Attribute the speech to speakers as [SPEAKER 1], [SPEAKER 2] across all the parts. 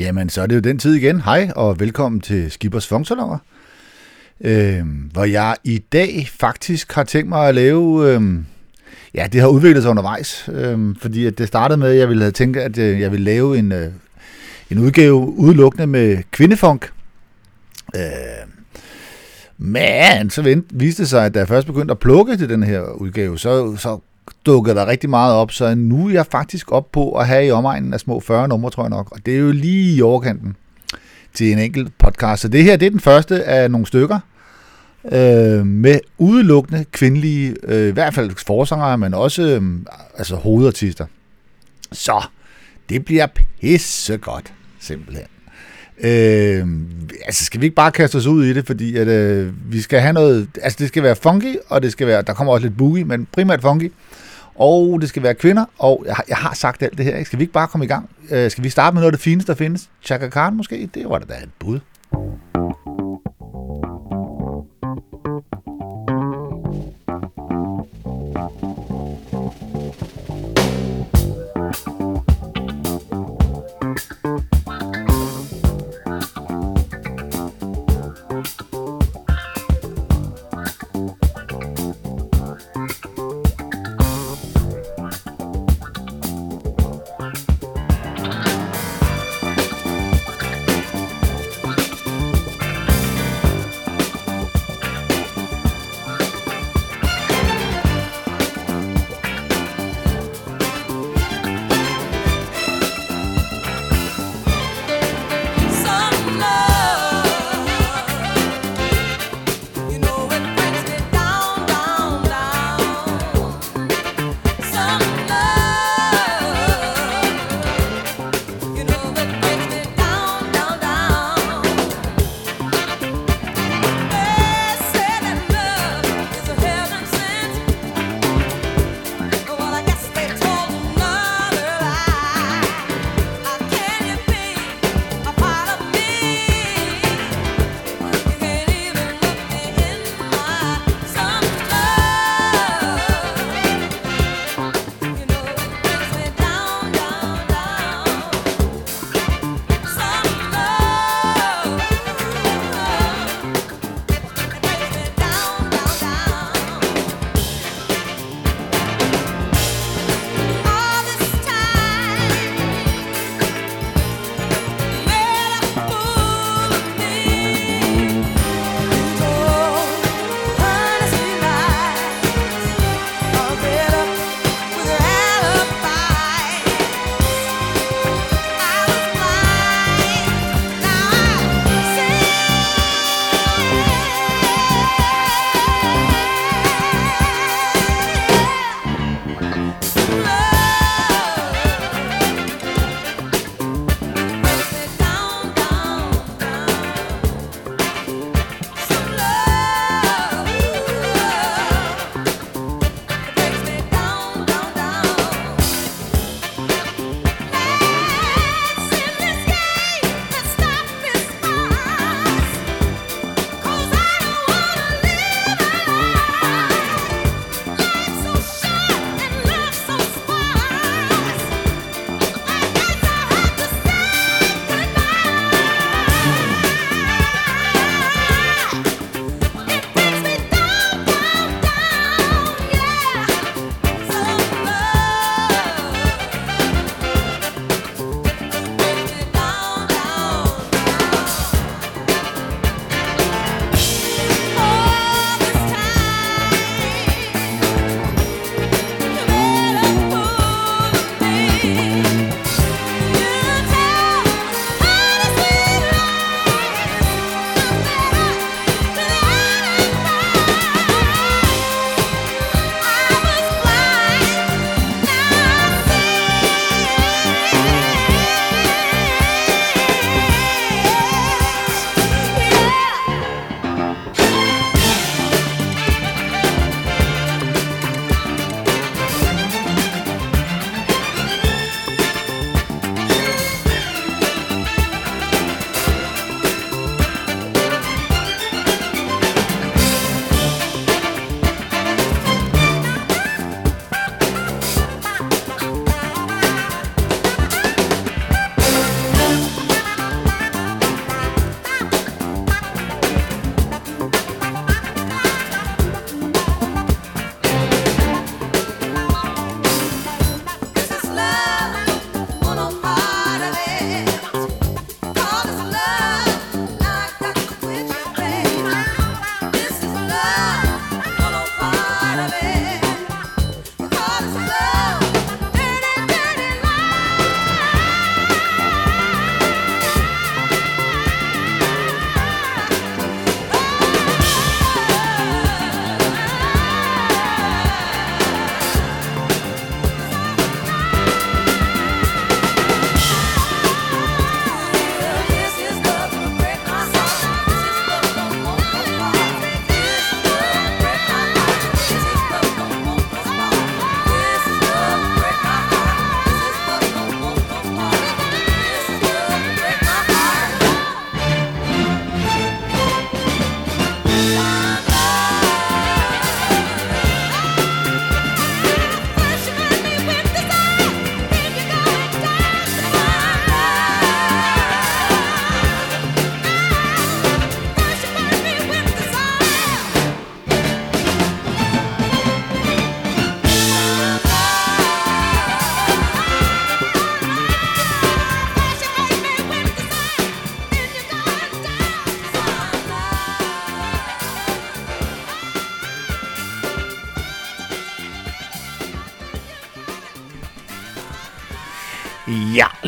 [SPEAKER 1] Jamen, så er det jo den tid igen. Hej, og velkommen til Skibers Funktionover, Øh, hvor jeg i dag faktisk har tænkt mig at lave... Øh, ja, det har udviklet sig undervejs, øh, fordi at det startede med, at jeg ville have tænkt, at øh, jeg ville lave en, øh, en udgave udelukkende med kvindefunk. Øh, men så vent, viste det sig, at da jeg først begyndte at plukke til den her udgave, så, så dukket der rigtig meget op, så nu er jeg faktisk op på at have i omegnen af små 40 numre, tror jeg nok, og det er jo lige i overkanten til en enkelt podcast. Så det her, det er den første af nogle stykker, øh, med udelukkende kvindelige, øh, i hvert fald forsangere, men også øh, altså hovedartister. Så det bliver pissegodt, simpelthen. Øh, altså skal vi ikke bare kaste os ud i det, fordi at, øh, vi skal have noget, altså det skal være funky, og det skal være, der kommer også lidt boogie, men primært funky, og det skal være kvinder, og jeg har, jeg har sagt alt det her, ikke? skal vi ikke bare komme i gang? Øh, skal vi starte med noget af det fineste, der findes? Chaka Khan måske? Det var da et bud.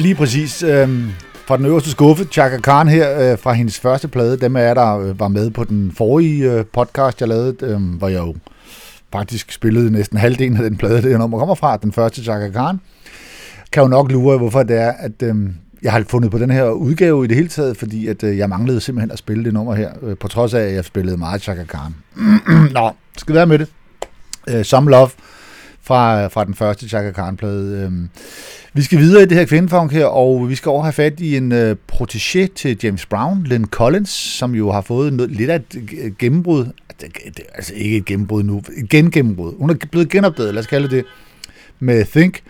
[SPEAKER 2] Lige præcis. Øhm, fra den øverste skuffe, Chaka Khan her, øh, fra hendes første plade, dem er der øh, var med på den forrige øh, podcast, jeg lavede, øh, hvor jeg jo faktisk spillede næsten halvdelen af den plade, det nummer kommer fra, den første Chaka Khan. Kan jo nok lure, hvorfor det er, at øh, jeg har fundet på den her udgave i det hele taget, fordi at øh, jeg manglede simpelthen at spille det nummer her, øh, på trods af, at jeg spillede meget Chaka Khan. Nå, skal være med det. Øh, Some Love fra, fra den første Chaka Khan-plade. Øh, vi skal videre i det her kvindefunk her, og vi skal over have fat i en øh, protégé til James Brown, Lynn Collins, som jo har fået noget, lidt af et gennembrud. Altså ikke et gennembrud nu, et gengennembrud. Hun er blevet genopdaget, lad os kalde det, med Think.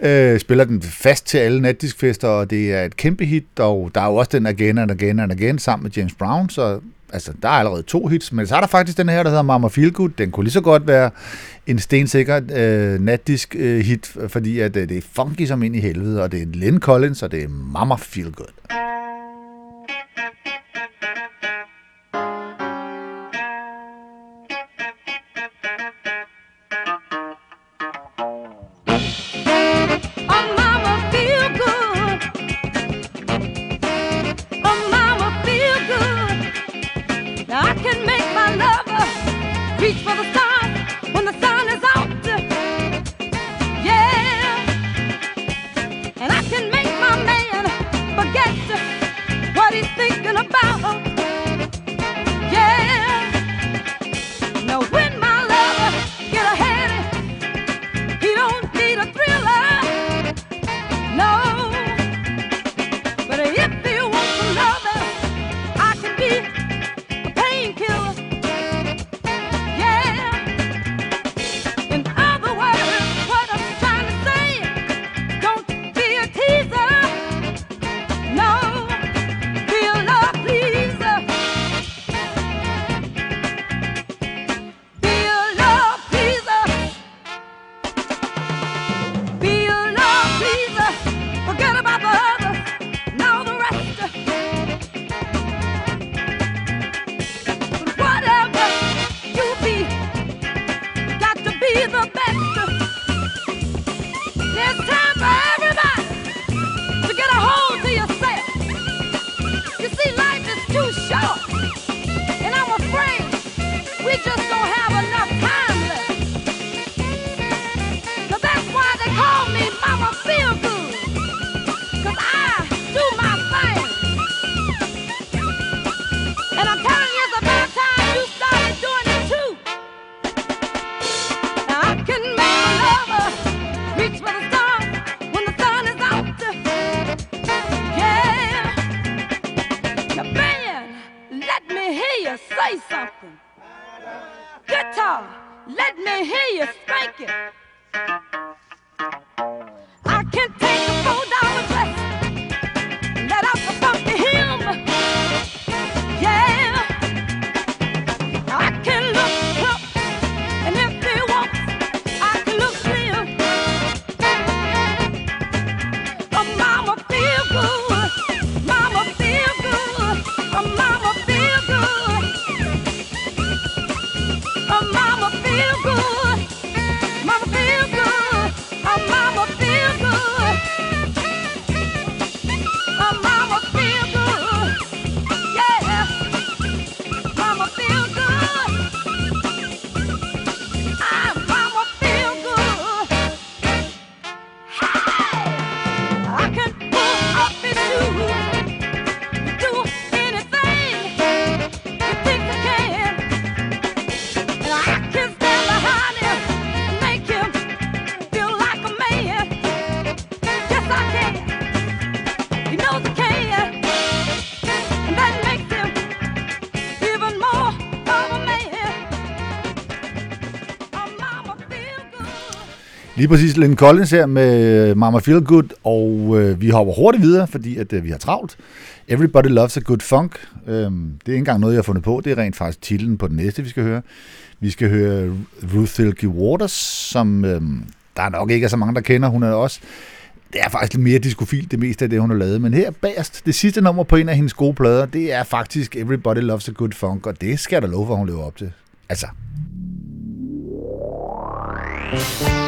[SPEAKER 2] Øh, spiller den fast til alle natdiskfester, og det er et kæmpe hit, og der er jo også den Again and Again and Again sammen med James Brown, så altså, der er allerede to hits, men så er der faktisk den her, der hedder Mama Feel Good. Den kunne lige så godt være en stensikker øh, natdisk øh, hit, fordi at, øh, det er funky som ind i helvede, og det er Lynn Collins, og det er Mama Feel Good. Lige præcis Lynn Collins her med øh, Mama Feel Good, og øh, vi hopper hurtigt videre, fordi at, øh, vi har travlt. Everybody Loves a Good Funk. Øhm, det er ikke engang noget, jeg har fundet på. Det er rent faktisk titlen på den næste, vi skal høre. Vi skal høre Ruth Silky Waters, som øh, der er nok ikke er så mange, der kender. Hun er også det er faktisk lidt mere diskofil, det meste af det, hun har lavet. Men her bagerst, det sidste nummer på en af hendes gode plader, det er faktisk Everybody Loves a Good Funk, og det skal der love for, hun lever op til. Altså.
[SPEAKER 3] I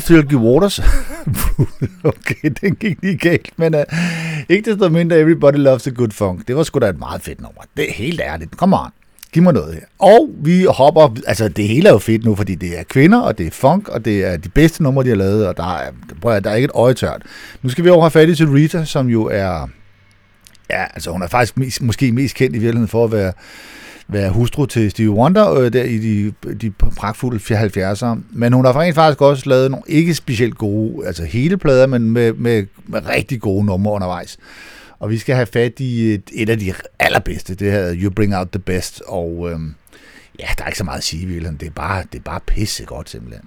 [SPEAKER 3] Filthy Waters. okay, den gik lige galt, men uh, ikke desto mindre Everybody Loves a Good Funk. Det var sgu da et meget fedt nummer. Det er helt ærligt. Kom on. Giv mig noget her. Og vi hopper, altså det hele er jo fedt nu, fordi det er kvinder, og det er funk, og det er de bedste numre, de har lavet, og der er, prøv der er ikke et øje tørt. Nu skal vi over have fat i til Rita, som jo er, ja, altså hun er faktisk mest, måske mest kendt i virkeligheden for at være være hustru til Stevie Wonder øh, der i de, de pragtfulde 70'ere. Men hun har rent faktisk også lavet nogle ikke specielt gode, altså hele plader, men med, med, med rigtig gode numre undervejs. Og vi skal have fat i et, et af de allerbedste, det her You Bring Out The Best, og øh, ja, der er ikke så meget at sige i Det er bare, det er bare pisse godt simpelthen.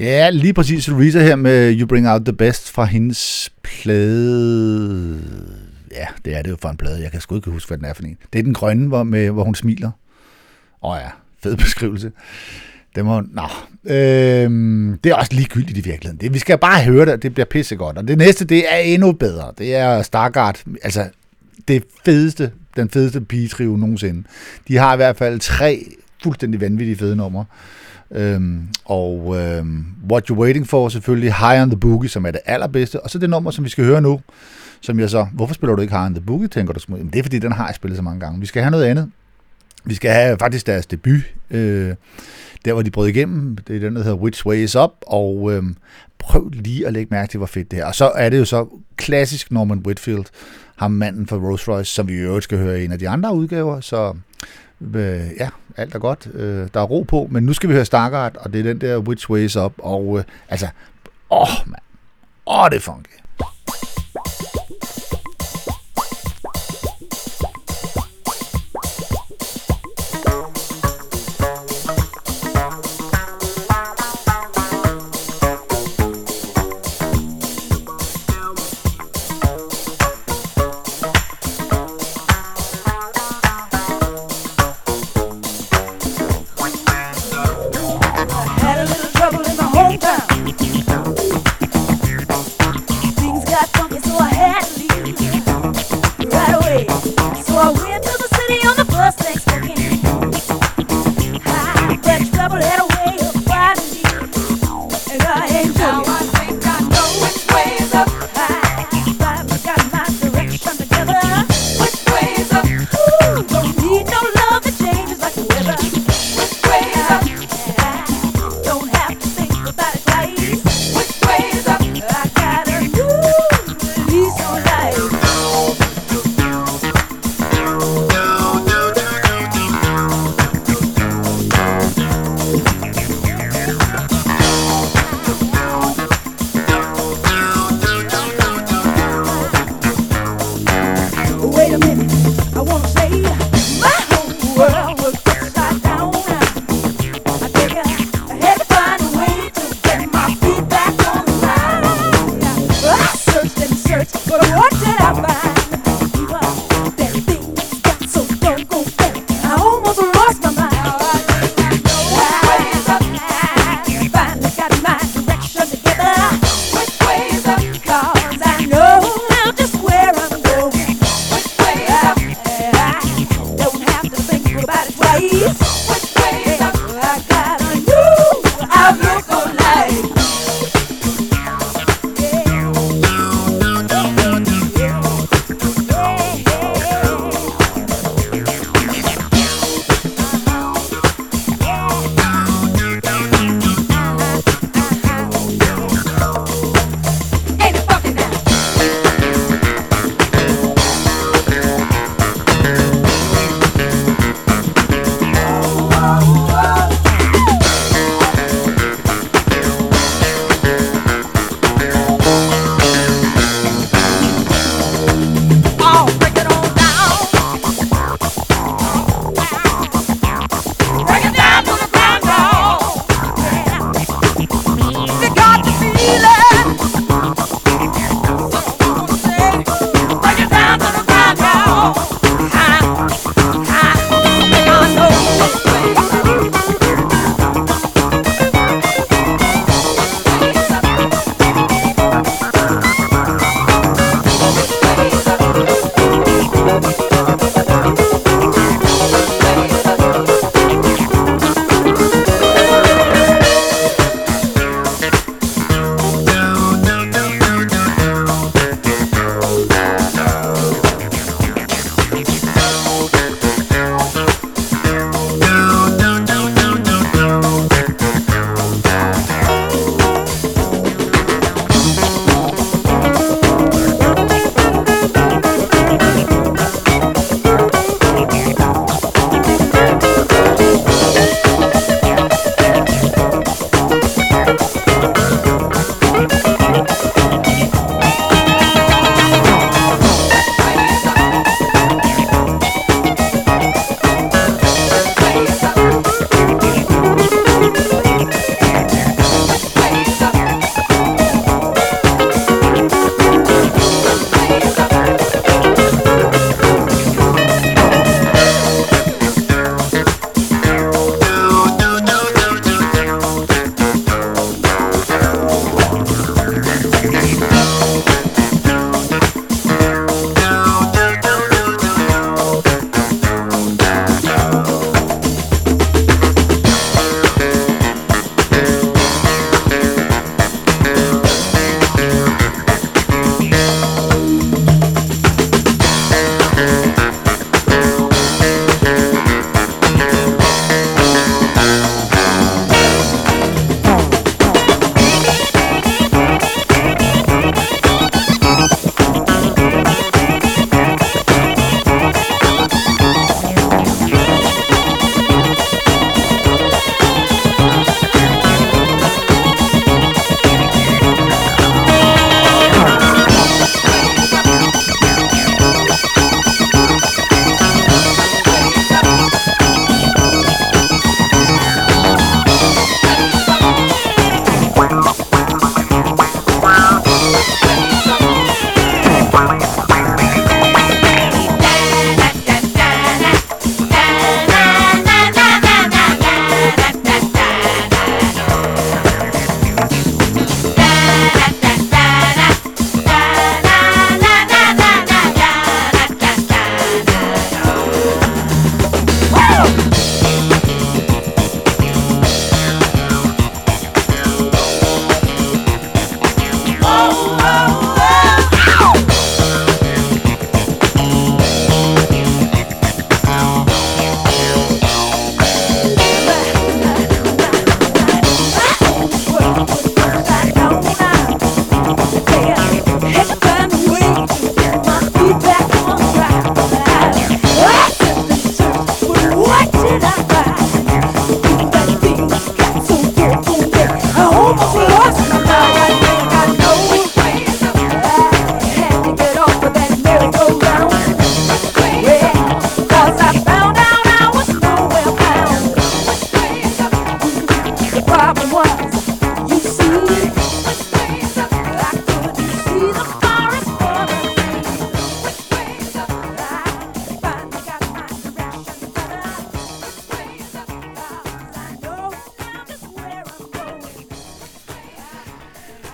[SPEAKER 3] Ja, lige præcis Louisa her med You Bring Out The Best fra hendes plade. Ja, det er det jo for en plade. Jeg kan sgu ikke huske, hvad den er for en. Det er den grønne, hvor, med, hvor hun smiler. Åh ja, fed beskrivelse. Det må, nå. Øhm, det er også ligegyldigt i virkeligheden. Det, vi skal bare høre det, det bliver pissegodt. Og det næste, det er endnu bedre. Det er Stargard. Altså, det fedeste, den fedeste pigetrio nogensinde. De har i hvert fald tre fuldstændig vanvittige fede numre. Øhm, og øhm, What You're Waiting For selvfølgelig, High on the Boogie, som er det allerbedste, og så det nummer, som vi skal høre nu, som jeg så, hvorfor spiller du ikke High on the Boogie, tænker du? Jamen, det er fordi, den har jeg spillet så mange gange. Vi skal have noget andet. Vi skal have faktisk deres debut. Øh,
[SPEAKER 1] der hvor de brød igennem, det er den, der hedder Which Way Is Up, og øhm, prøv lige at lægge mærke til, hvor fedt det er. Og så er det jo så klassisk Norman Whitfield, ham manden fra Rolls Royce, som vi i øvrigt skal høre i en af de andre udgaver, så øh, ja, alt er godt. Øh, der er ro på, men nu skal vi høre Stargard, og det er den der Which Way Is Up, og øh, altså, åh, mand, åh, det er funky.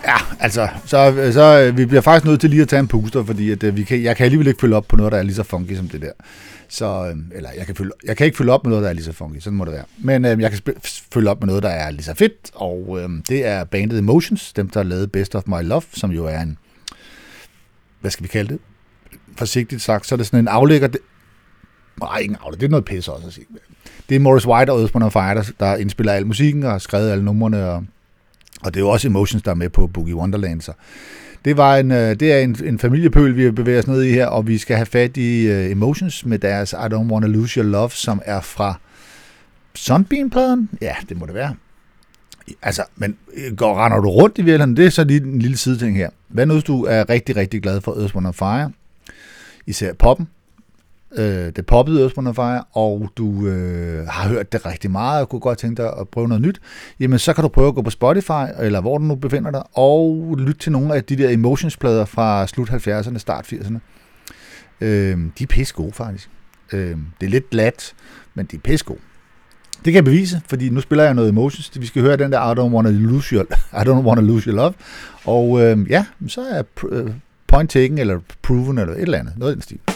[SPEAKER 4] Ja,
[SPEAKER 1] altså, så, så øh, vi bliver faktisk nødt til lige at tage en puster, fordi at, øh, vi kan, jeg kan alligevel ikke følge op på noget, der er lige så funky som det der. Så, øh, eller jeg kan, følge, jeg kan ikke følge op med noget, der er lige så funky, sådan må det være. Men øh, jeg kan følge op med noget, der er lige så fedt, og øh, det er bandet Emotions, dem der har lavet Best of My Love, som jo er en, hvad skal vi kalde det? Forsigtigt sagt, så er det sådan en aflægger, nej, ingen aflægger, det er noget pisse også at sige. Det er Morris White og Earth, Fire, der, der indspiller al musikken og har skrevet alle numrene og og det er jo også Emotions, der er med på Boogie Wonderland. Så det, var en, øh, det er en, en familiepøl, vi bevæger os ned i her, og vi skal have fat i uh, Emotions med deres I Don't Wanna Lose Your Love, som er fra Sunbeam-pladen. Ja, det må det være. Altså, men øh, går, render du rundt i virkeligheden? Det er så lige en lille sideting her. Hvad nu, hvis du er rigtig, rigtig glad for Earth, Wind Fire? Især poppen øh, det poppede også på noget fejl, og du øh, har hørt det rigtig meget, og kunne godt tænke dig at prøve noget nyt, jamen så kan du prøve at gå på Spotify, eller hvor du nu befinder dig, og lytte til nogle af de der Emotions-plader fra slut 70'erne, start 80'erne. Øh, de er pisse gode, faktisk. Øh, det er lidt glat, men de er pisse gode. Det kan jeg bevise, fordi nu spiller jeg noget Emotions. Vi skal høre den der I don't wanna lose your, I don't wanna lose your love. Og øh, ja, så er øh, point taken, eller proven, eller et eller andet. Noget i den stil.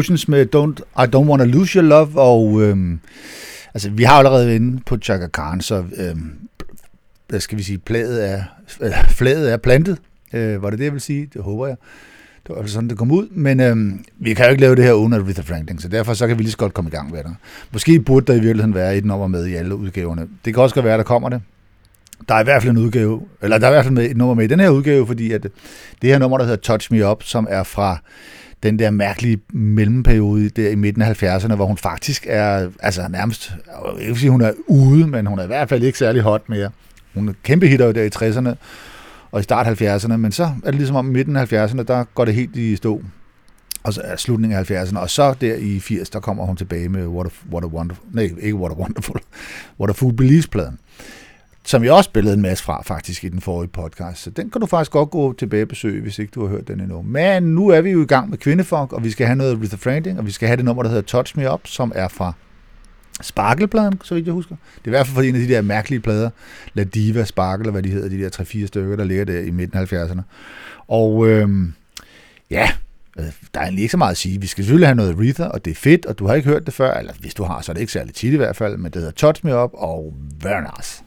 [SPEAKER 1] Oceans med don't, I Don't Wanna Lose Your Love, og øhm, altså, vi har allerede været inde på Chaka Khan, så øhm, hvad skal vi sige, flaget er, øh, flaget er plantet. Øh, var det det, jeg vil sige? Det håber jeg. Det var sådan, det kom ud. Men øhm, vi kan jo ikke lave det her uden Aretha Franklin, så derfor så kan vi lige så godt komme i gang med det. Måske burde der i virkeligheden være et nummer med i alle udgaverne. Det kan også godt være, der kommer det. Der er i hvert fald en udgave, eller der er i hvert fald et nummer med i den her udgave, fordi at det her nummer, der hedder Touch Me Up, som er fra den der mærkelige mellemperiode der i midten af 70'erne, hvor hun faktisk er, altså nærmest, jeg vil sige, hun er ude, men hun er i hvert fald ikke særlig hot mere. Hun er kæmpe hitter der i 60'erne, og i start 70'erne, men så er det ligesom om i midten af 70'erne, der går det helt i stå. Og så er slutningen af 70'erne, og så der i 80, der kommer hun tilbage med What a, what a Wonderful, nej, ikke What a Wonderful, What a Fool Believes-pladen, som jeg også spillede en masse fra faktisk i den forrige podcast. Så den kan du faktisk godt gå tilbage og besøge, hvis ikke du har hørt den endnu. Men nu er vi jo i gang med Kvindefunk, og vi skal have noget Rita Franklin, og vi skal have det nummer, der hedder Touch Me Up, som er fra Sparklepladen, så vidt jeg husker. Det er i hvert fald for en af de der mærkelige plader. La Diva, Sparkle, eller hvad de hedder, de der 3-4 stykker, der ligger der i midten af 70'erne. Og øhm, ja, øh, der er egentlig ikke så meget at sige. Vi skal selvfølgelig have noget Aretha, og det er fedt, og du har ikke hørt det før, eller hvis du har, så er det ikke særlig tit i hvert fald, men det hedder Touch Me Up og Very Nice.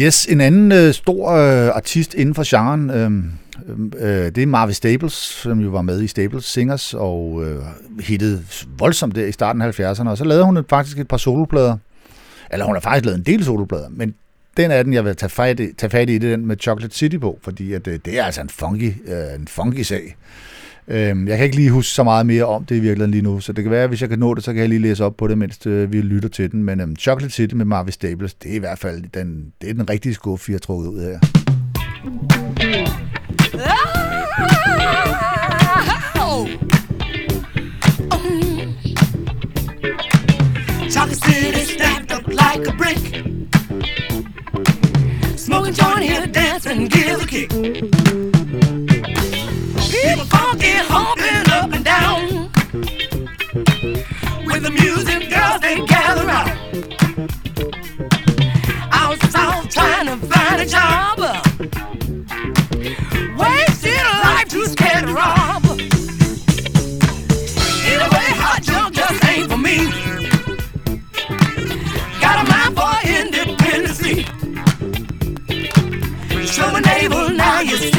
[SPEAKER 5] Yes, en anden øh, stor øh, artist inden for genren, øh, øh, det er Marvin Staples, som jo var med i Staples Singers og øh, hittede voldsomt der i starten af 70'erne. Og så lavede hun et, faktisk et par soloplader. Eller hun har faktisk lavet en del soloplader, men den er den, jeg vil tage fat i, tage fat i, det er den med Chocolate City på, fordi at, øh, det er altså en funky, øh, en funky sag. Øhm, jeg kan ikke lige huske så meget mere om det i virkeligheden lige nu, så det kan være, at hvis jeg kan nå det, så kan jeg lige læse op på det, mens øh, vi lytter til den. Men øh, Chocolate City med Marvin Staples, det er i hvert fald den, det er den rigtige skuffe, vi har trukket ud her. Chocolate City stacked up like a brick Smoking joint here, dancing, give a kick People funky, humping up and down. With the music, girls, they gather round Out south trying to find a job. Wasted life too scared to rob. Anyway, hot jump just ain't for me. Got a mind for independency. Show my now you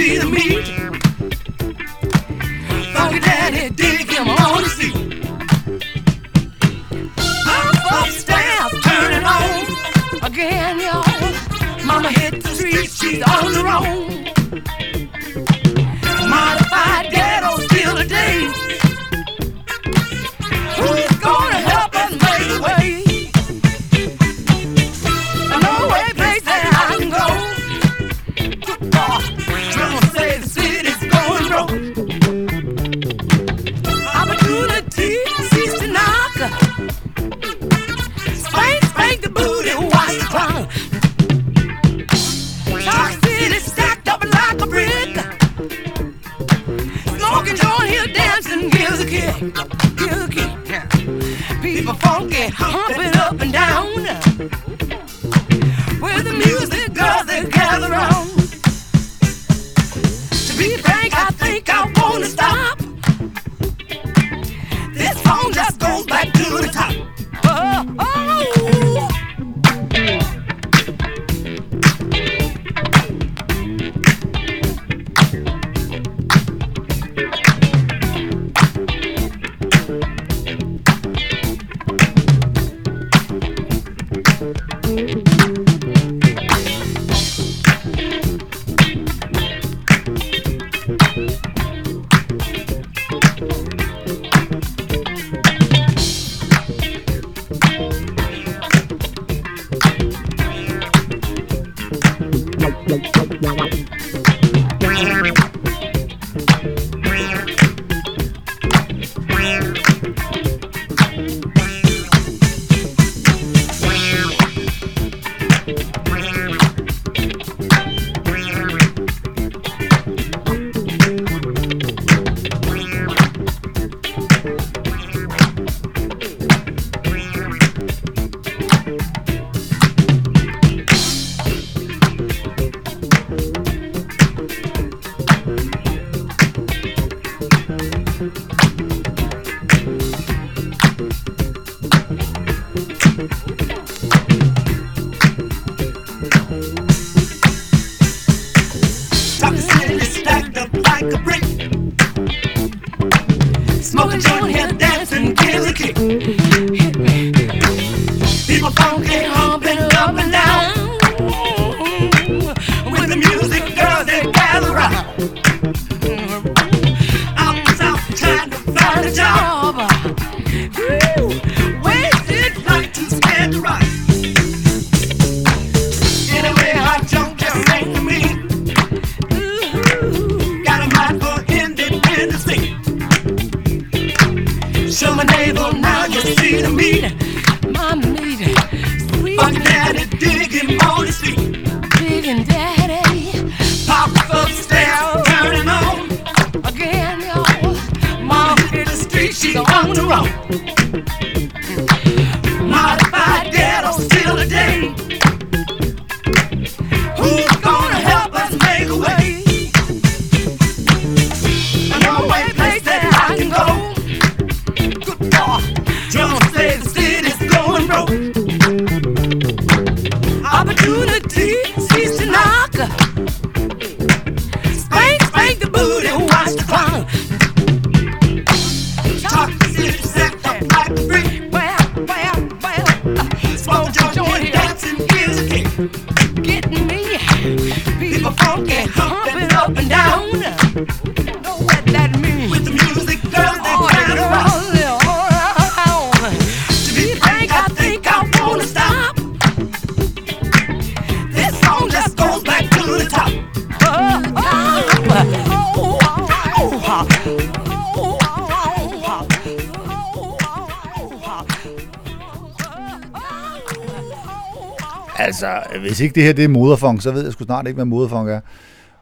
[SPEAKER 1] altså, hvis ikke det her det er moderfunk, så ved jeg sgu snart ikke, hvad moderfunk er.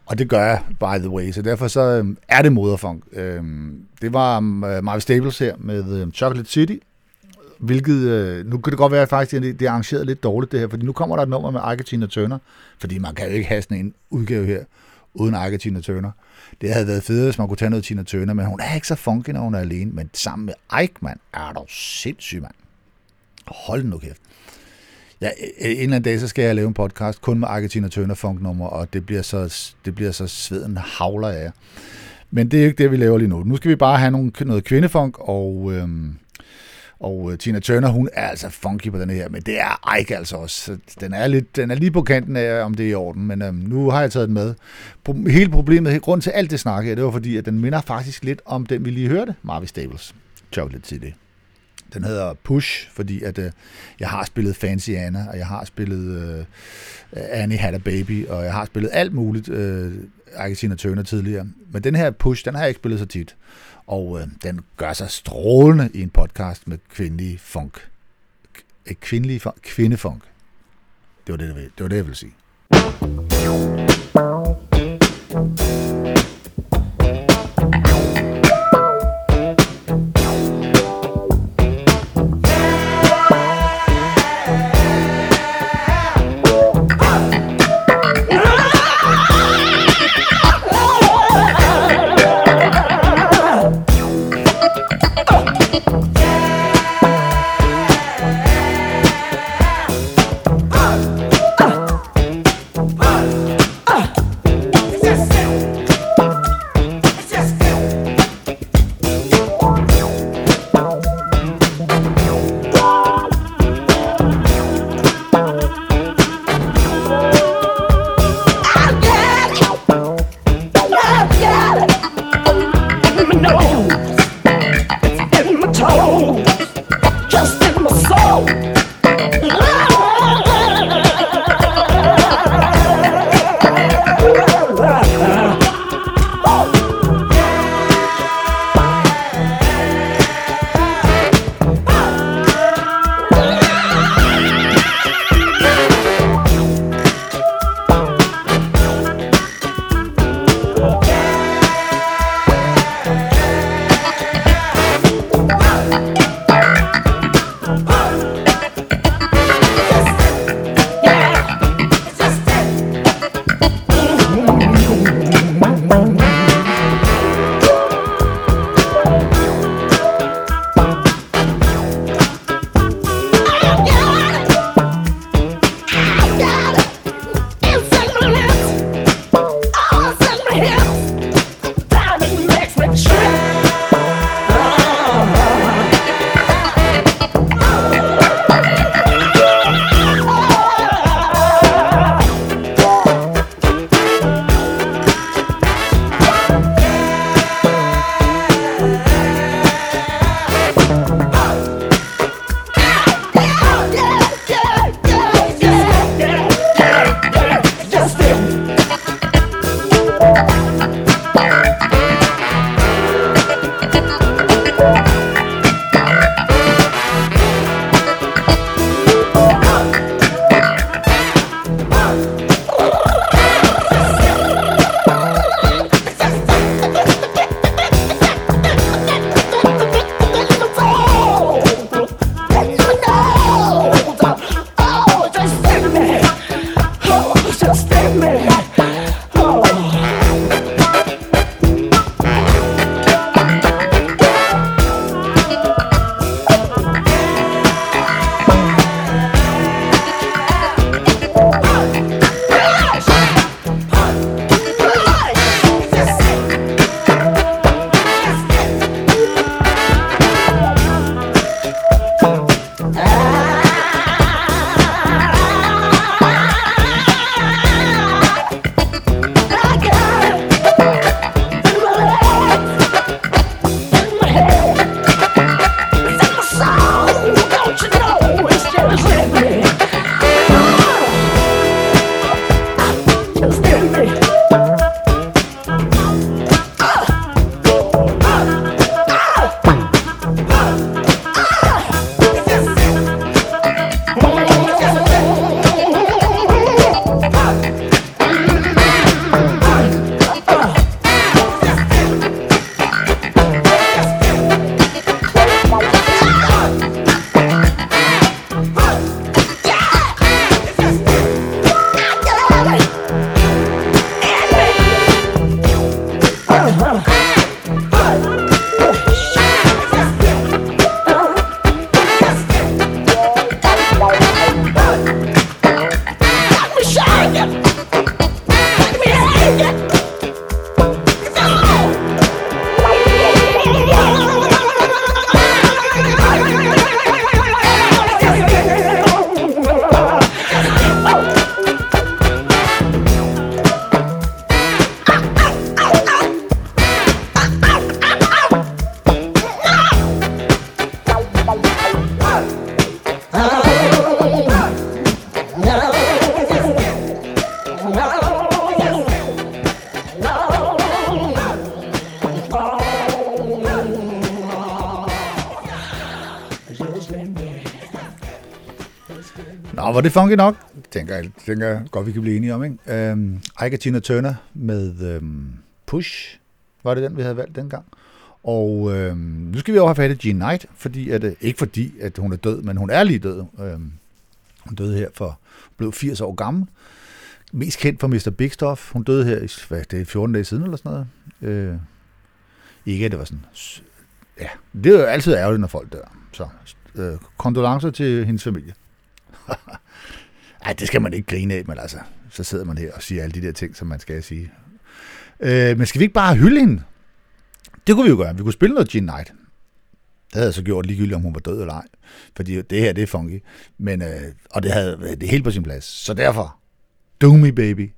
[SPEAKER 1] Og det gør jeg, by the way. Så derfor så øhm, er det moderfunk. Øhm, det var øhm, um, Marvel Staples her med øhm, Chocolate City. Hvilket, øh, nu kan det godt være at faktisk, det, det er arrangeret lidt dårligt det her, fordi nu kommer der et nummer med Argentina Turner, fordi man kan jo ikke have sådan en udgave her, uden Argentina Turner. Det havde været fedt, hvis man kunne tage noget Tina Turner, men hun er ikke så funky, når hun er alene. Men sammen med Ike, er du sindssyg, mand. Hold nu kæft. Ja, en eller anden dag, så skal jeg lave en podcast kun med Argentina Turner funk nummer, og det bliver så, det bliver så sveden havler af. Men det er ikke det, vi laver lige nu. Nu skal vi bare have nogle, noget kvindefunk, og, øhm, og øh, Tina Turner, hun er altså funky på den her, men det er Ike altså også. Den er, lidt, den er lige på kanten af, om det er i orden, men øhm, nu har jeg taget den med. Pro- Hele problemet, grund til alt det snak her, det var fordi, at den minder faktisk lidt om den, vi lige hørte, Marvin Staples, Chocolate City. Den hedder Push, fordi at øh, jeg har spillet Fancy Anna, og jeg har spillet øh, Annie Had a Baby, og jeg har spillet alt muligt øh, Argentina Turner tidligere. Men den her Push, den har jeg ikke spillet så tit. Og øh, den gør sig strålende i en podcast med kvindelig funk. K- kvindelig funk, kvindefunk. Det var det, det var det, jeg ville sige. Nå, var det funky nok? Tænker jeg, tænker jeg godt, vi kan blive enige om, ikke? Øhm, Ike og Tina Turner med øhm, Push, var det den, vi havde valgt dengang. Og øhm, nu skal vi over have fat i Jean Knight, fordi at, øh, ikke fordi, at hun er død, men hun er lige død. Øhm, hun døde her for, blev 80 år gammel. Mest kendt for Mr. Big Stuff. Hun døde her i hvad, det er 14 dage siden eller sådan noget. Øh, ikke at det var sådan... Ja, det er jo altid ærgerligt, når folk dør. Så øh, kondolencer til hendes familie. Ej, det skal man ikke grine af, men altså, så sidder man her og siger alle de der ting, som man skal sige. Øh, men skal vi ikke bare hylde hende? Det kunne vi jo gøre. Vi kunne spille noget Jean Knight. Det havde jeg så gjort ligegyldigt, om hun var død eller ej. Fordi det her, det er funky. Men, øh, og det havde det helt på sin plads. Så derfor, Do Me Baby.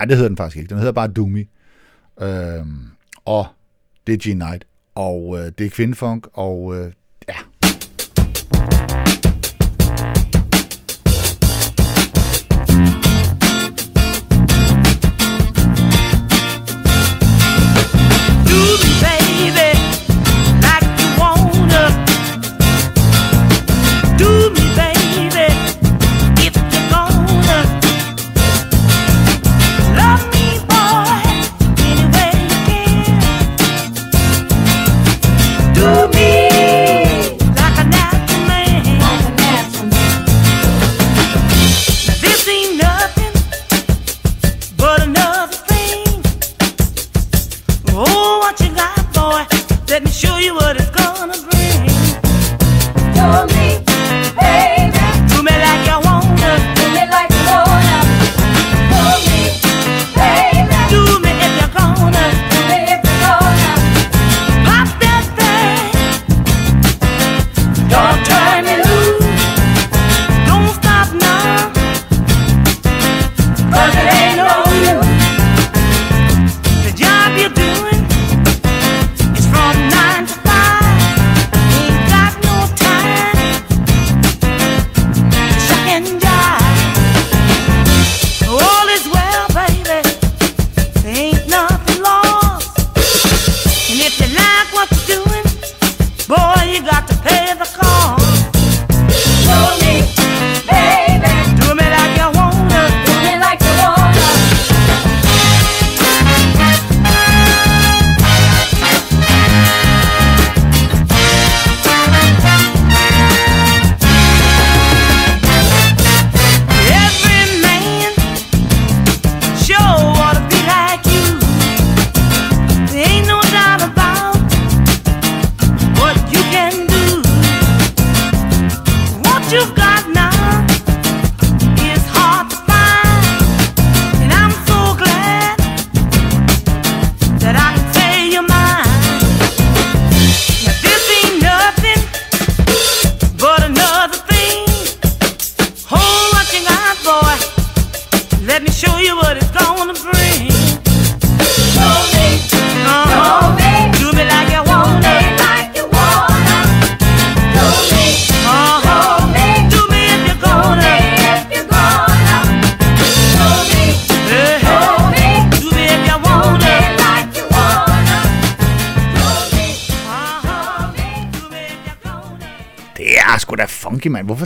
[SPEAKER 1] Ej, det hedder den faktisk ikke. Den hedder bare Do Me. Øhm, og det er Jean Knight. Og øh, det er kvindefunk. Og øh,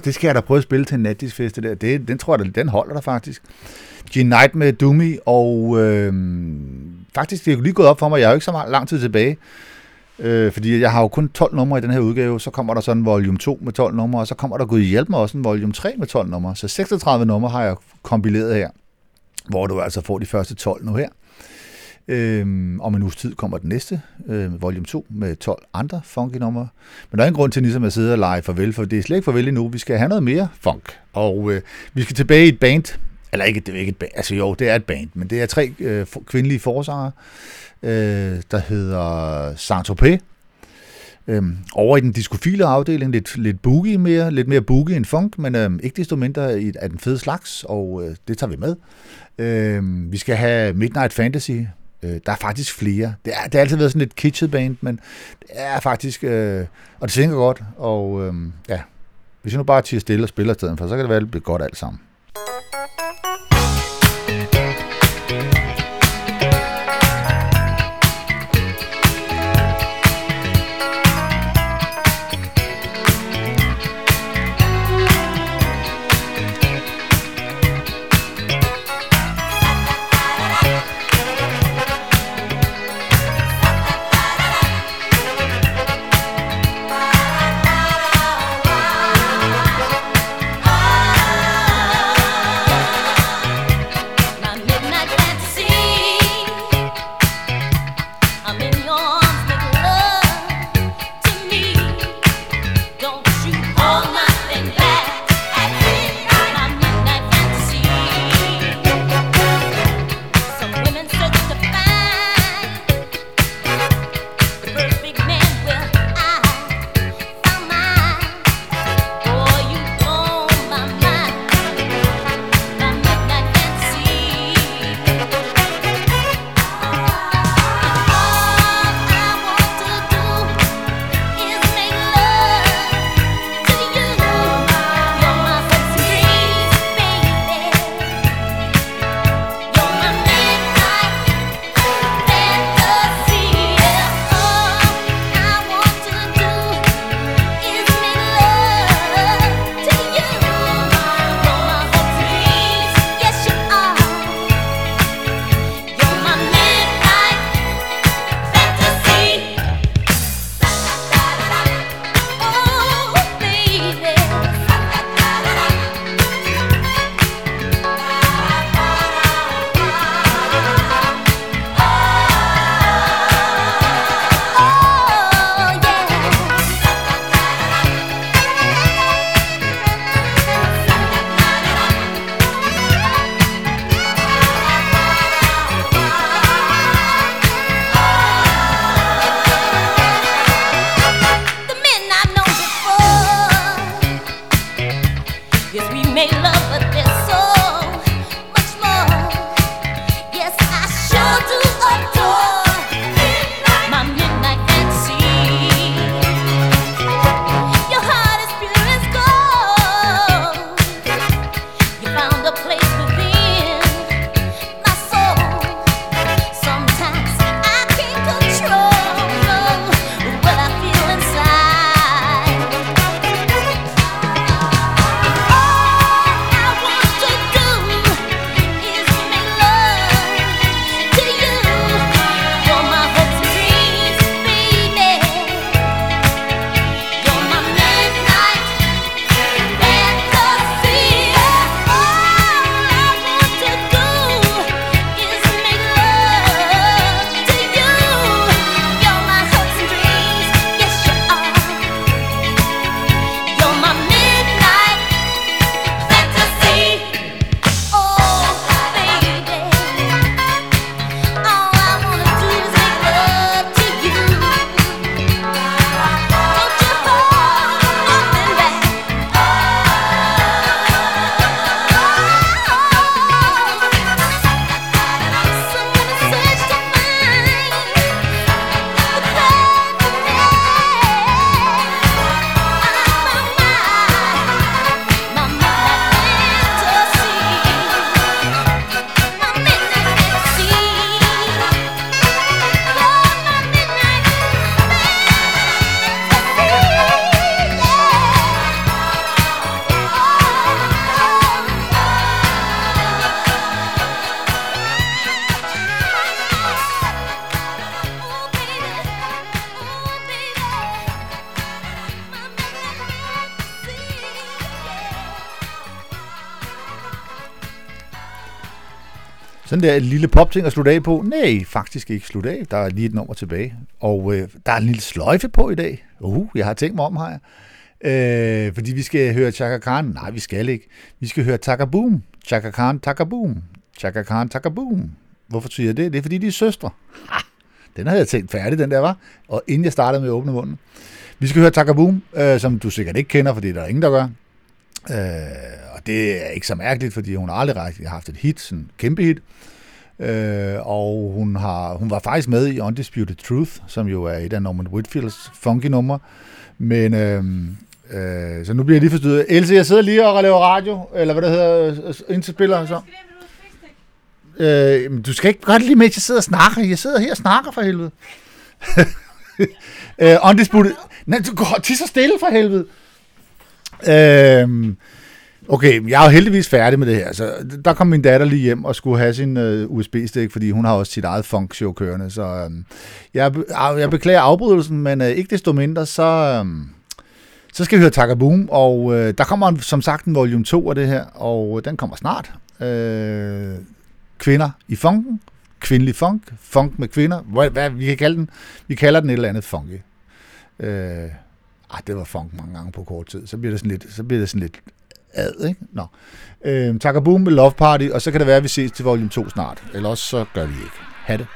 [SPEAKER 1] det skal jeg da prøve at spille til en natdisfest, det der? Det, den tror jeg, den holder der faktisk. Gene Knight med Doomy, og øh, faktisk, det er jo lige gået op for mig, jeg har jo ikke så lang tid tilbage, øh, fordi jeg har jo kun 12 numre i den her udgave, så kommer der sådan en volume 2 med 12 numre, og så kommer der Gud hjælp mig også en volume 3 med 12 numre, så 36 numre har jeg kompileret her, hvor du altså får de første 12 nu her. Øhm, om en uges tid kommer den næste, øh, volume 2, med 12 andre funky numre. Men der er ingen grund til ligesom at sidde og lege farvel, for det er slet ikke farvel endnu. Vi skal have noget mere funk. Og øh, vi skal tilbage i et band. Eller ikke, det er ikke et band. Altså jo, det er et band, men det er tre øh, for- kvindelige forsanger, øh, der hedder Saint-Tropez. Øhm, over i den diskofile afdeling, lidt, lidt boogie mere, lidt mere boogie end funk, men øhm, ikke desto mindre i, af den fede slags, og øh, det tager vi med. Øhm, vi skal have Midnight Fantasy. Øh, der er faktisk flere. Det, er, det har altid været sådan lidt kitschet band, men det er faktisk, øh, og det synger godt, og øh, ja, hvis jeg nu bare tiger stille og spiller i stedet for, så kan det være, at det bliver godt alt sammen. Sådan der et lille popting at slutte af på. Nej, faktisk ikke slutte af. Der er lige et nummer tilbage. Og øh, der er en lille sløjfe på i dag. Uh, jeg har tænkt mig om her. Øh, fordi vi skal høre Chaka Khan. Nej, vi skal ikke. Vi skal høre Taka Boom. Chaka Khan, Taka Boom. Chaka Khan, Taka Boom. Hvorfor siger jeg det? Det er fordi, de er søstre. Ha! Den havde jeg tænkt færdig, den der var. Og inden jeg startede med at åbne munden. Vi skal høre Taka Boom, øh, som du sikkert ikke kender, fordi der er ingen, der gør. Øh, og det er ikke så mærkeligt, fordi hun har aldrig rigtig haft et hit, sådan en kæmpe hit. Øh, og hun, har, hun var faktisk med i Undisputed Truth, som jo er et af Norman Whitfields funky numre. Men øh, øh, så nu bliver jeg lige forstyrret. Else, jeg sidder lige og laver radio, eller hvad det hedder, øh, øh, indspiller så. Øh, men du skal ikke godt lige lige at jeg sidder og snakker. Jeg sidder her og snakker for helvede. øh, undisputed... Nej, du går til så stille for helvede. Øhm, okay, jeg er jo heldigvis færdig med det her. Så der kom min datter lige hjem og skulle have sin øh, USB-stik, fordi hun har også sit eget funkshow kørende. Så øh, jeg, jeg beklager afbrydelsen, men øh, ikke desto mindre, så... Øh, så skal vi høre Taka Boom, og øh, der kommer som sagt en volume 2 af det her, og øh, den kommer snart. Øh, kvinder i funken, kvindelig funk, funk med kvinder, hvad, hvad vi kan kalde den, vi kalder den et eller andet funky. Øh, ah, det var funk mange gange på kort tid, så bliver det sådan lidt, så bliver det sådan lidt ad, ikke? Nå. Øhm, tak og Boom med Love Party, og så kan det være, at vi ses til volume 2 snart, eller også så gør vi ikke. Ha' det.